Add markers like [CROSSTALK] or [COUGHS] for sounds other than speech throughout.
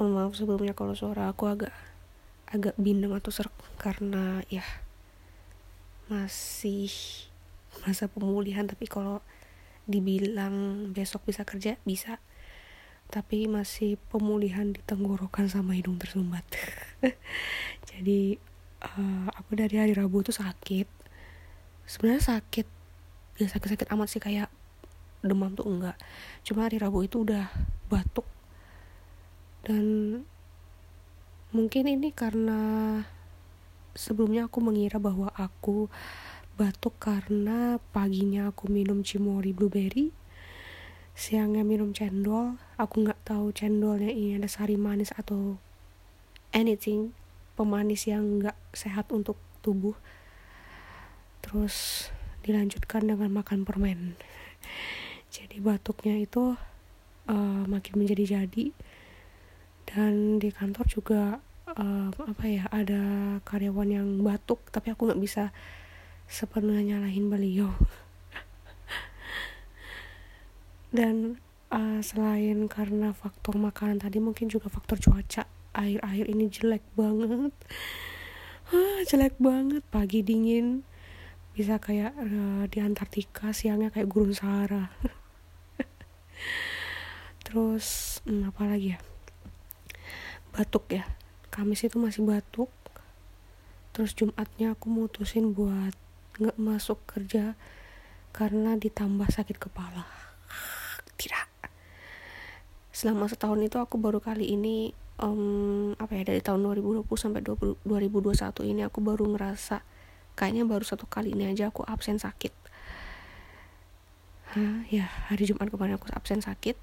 mohon maaf sebelumnya kalau suara aku agak agak bindeng atau serak karena ya masih masa pemulihan. Tapi kalau dibilang besok bisa kerja bisa. Tapi masih pemulihan di tenggorokan sama hidung tersumbat. [LAUGHS] Jadi uh, aku dari hari Rabu tuh sakit. Sebenarnya sakit gak sakit-sakit amat sih kayak demam tuh enggak. Cuma hari Rabu itu udah batuk dan mungkin ini karena sebelumnya aku mengira bahwa aku batuk karena paginya aku minum cimori blueberry siangnya minum cendol. Aku nggak tahu cendolnya ini ada sari manis atau anything pemanis yang nggak sehat untuk tubuh. Terus dilanjutkan dengan makan permen. [LAUGHS] Jadi batuknya itu uh, makin menjadi jadi dan di kantor juga uh, apa ya ada karyawan yang batuk tapi aku nggak bisa sepenuhnya nyalahin beliau. [LAUGHS] Dan uh, selain karena faktor makanan tadi mungkin juga faktor cuaca. Air-air ini jelek banget. Ah, jelek banget. Pagi dingin. Bisa kayak uh, di Antartika siangnya kayak gurun Sahara. [LAUGHS] Terus hmm, apa lagi ya batuk ya. Kamis itu masih batuk. Terus Jumatnya aku mutusin buat nggak masuk kerja karena ditambah sakit kepala. Tidak selama setahun itu aku baru kali ini um, apa ya dari tahun 2020 sampai 20, 2021 ini aku baru ngerasa kayaknya baru satu kali ini aja aku absen sakit. Hah, ya hari Jumat kemarin aku absen sakit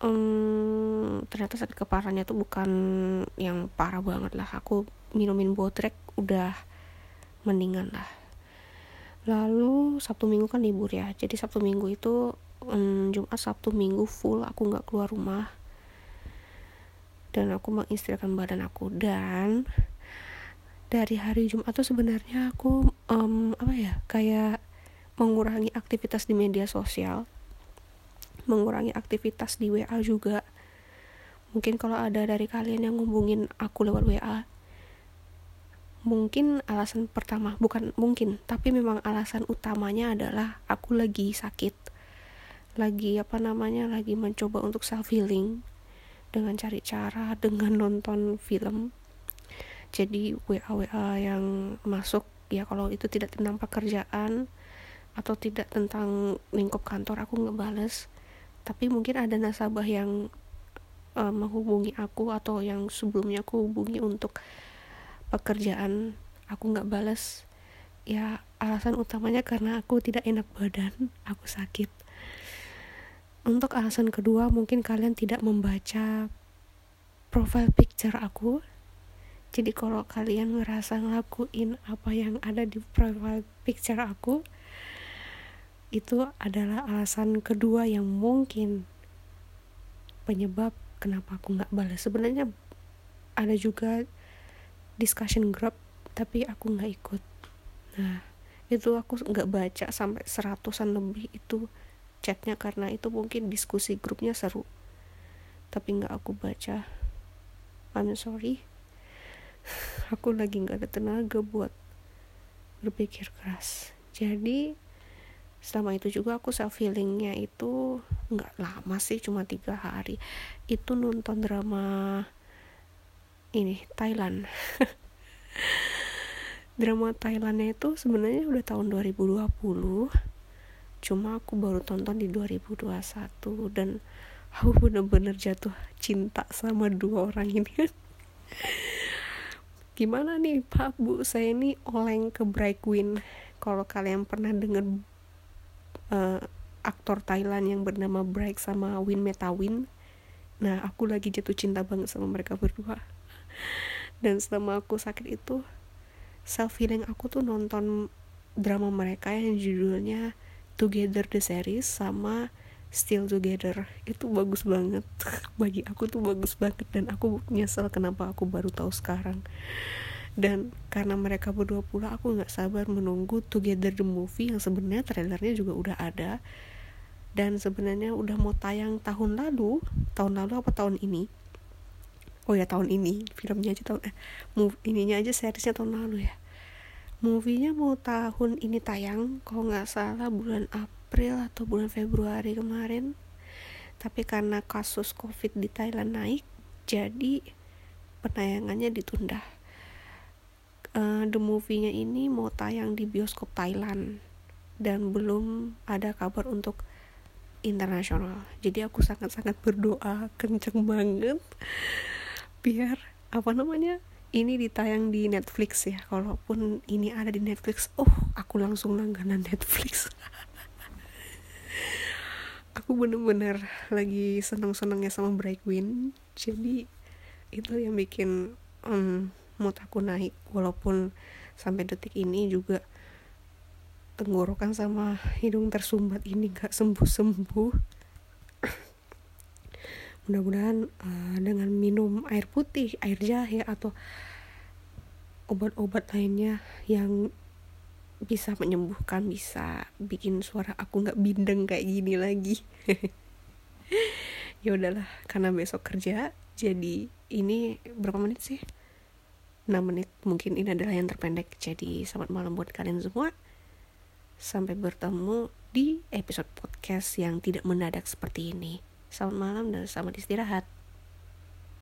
um, ternyata sakit kepalanya tuh bukan yang parah banget lah. Aku minumin botrek udah mendingan lah. Lalu Sabtu Minggu kan libur ya. Jadi Sabtu Minggu itu um, Jumat Sabtu Minggu full aku nggak keluar rumah. Dan aku mengistirahatkan badan aku. Dan dari hari Jumat tuh sebenarnya aku um, apa ya kayak mengurangi aktivitas di media sosial mengurangi aktivitas di WA juga. Mungkin kalau ada dari kalian yang ngubungin aku lewat WA mungkin alasan pertama bukan mungkin tapi memang alasan utamanya adalah aku lagi sakit. Lagi apa namanya lagi mencoba untuk self healing dengan cari cara dengan nonton film. Jadi WA WA yang masuk ya kalau itu tidak tentang pekerjaan atau tidak tentang lingkup kantor aku nggak bales tapi mungkin ada nasabah yang uh, menghubungi aku atau yang sebelumnya aku hubungi untuk pekerjaan aku nggak balas ya alasan utamanya karena aku tidak enak badan aku sakit. Untuk alasan kedua mungkin kalian tidak membaca profile picture aku. Jadi kalau kalian ngerasa ngelakuin apa yang ada di profile picture aku itu adalah alasan kedua yang mungkin penyebab kenapa aku nggak balas. Sebenarnya ada juga discussion group tapi aku nggak ikut. Nah itu aku nggak baca sampai seratusan lebih itu chatnya karena itu mungkin diskusi grupnya seru. Tapi nggak aku baca. I'm sorry. [SIGHS] Aku lagi nggak ada tenaga buat berpikir keras. Jadi selama itu juga aku self healingnya itu nggak lama sih cuma tiga hari. Itu nonton drama ini Thailand. [LAUGHS] Drama Thailandnya itu sebenarnya udah tahun 2020 cuma aku baru tonton di 2021 dan aku [LAUGHS] bener-bener jatuh cinta sama dua orang ini. [LAUGHS] Gimana nih pak? Bu saya ini oleng ke Queen kalau kalian pernah denger uh, aktor Thailand yang bernama Bright sama Win Metawin. Nah aku lagi jatuh cinta banget sama mereka berdua. [LAUGHS] Dan selama aku sakit itu self healing aku tuh nonton drama mereka yang judulnya Together the Series sama Still Together. Itu bagus banget. [LAUGHS] Bagi aku tuh bagus banget dan aku nyesel kenapa aku baru tahu sekarang dan karena mereka berdua pula aku nggak sabar menunggu Together the Movie yang sebenarnya trailernya juga udah ada. Dan sebenarnya udah mau tayang tahun lalu tahun lalu apa tahun ini? Oh ya tahun ini. Filmnya aja tahun eh move ininya aja seriesnya tahun lalu ya. Movie-nya mau tahun ini tayang kalau nggak salah bulan April atau bulan Februari kemarin. Tapi karena kasus covid di Thailand naik jadi penayangannya ditunda uh, the movie-nya ini mau tayang di bioskop Thailand dan belum ada kabar untuk internasional. Jadi aku sangat-sangat berdoa kenceng banget biar apa namanya ini ditayang di Netflix ya. Kalaupun ini ada di Netflix oh aku langsung langganan Netflix. [LAUGHS] Aku bener-bener lagi seneng-senengnya sama Queen jadi itu yang bikin um, mood aku naik. Walaupun sampai detik ini juga tenggorokan sama hidung tersumbat ini gak sembuh-sembuh. [COUGHS] Mudah-mudahan uh, dengan minum air putih air jahe atau obat-obat lainnya yang bisa menyembuhkan bisa bikin suara aku nggak bindeng kayak gini lagi. [LAUGHS] Ya udahlah karena besok kerja jadi ini berapa menit sih 6 menit. Mungkin ini adalah yang terpendek. Jadi selamat malam buat kalian semua. Sampai bertemu di episode podcast yang tidak mendadak seperti ini. Selamat malam dan selamat istirahat.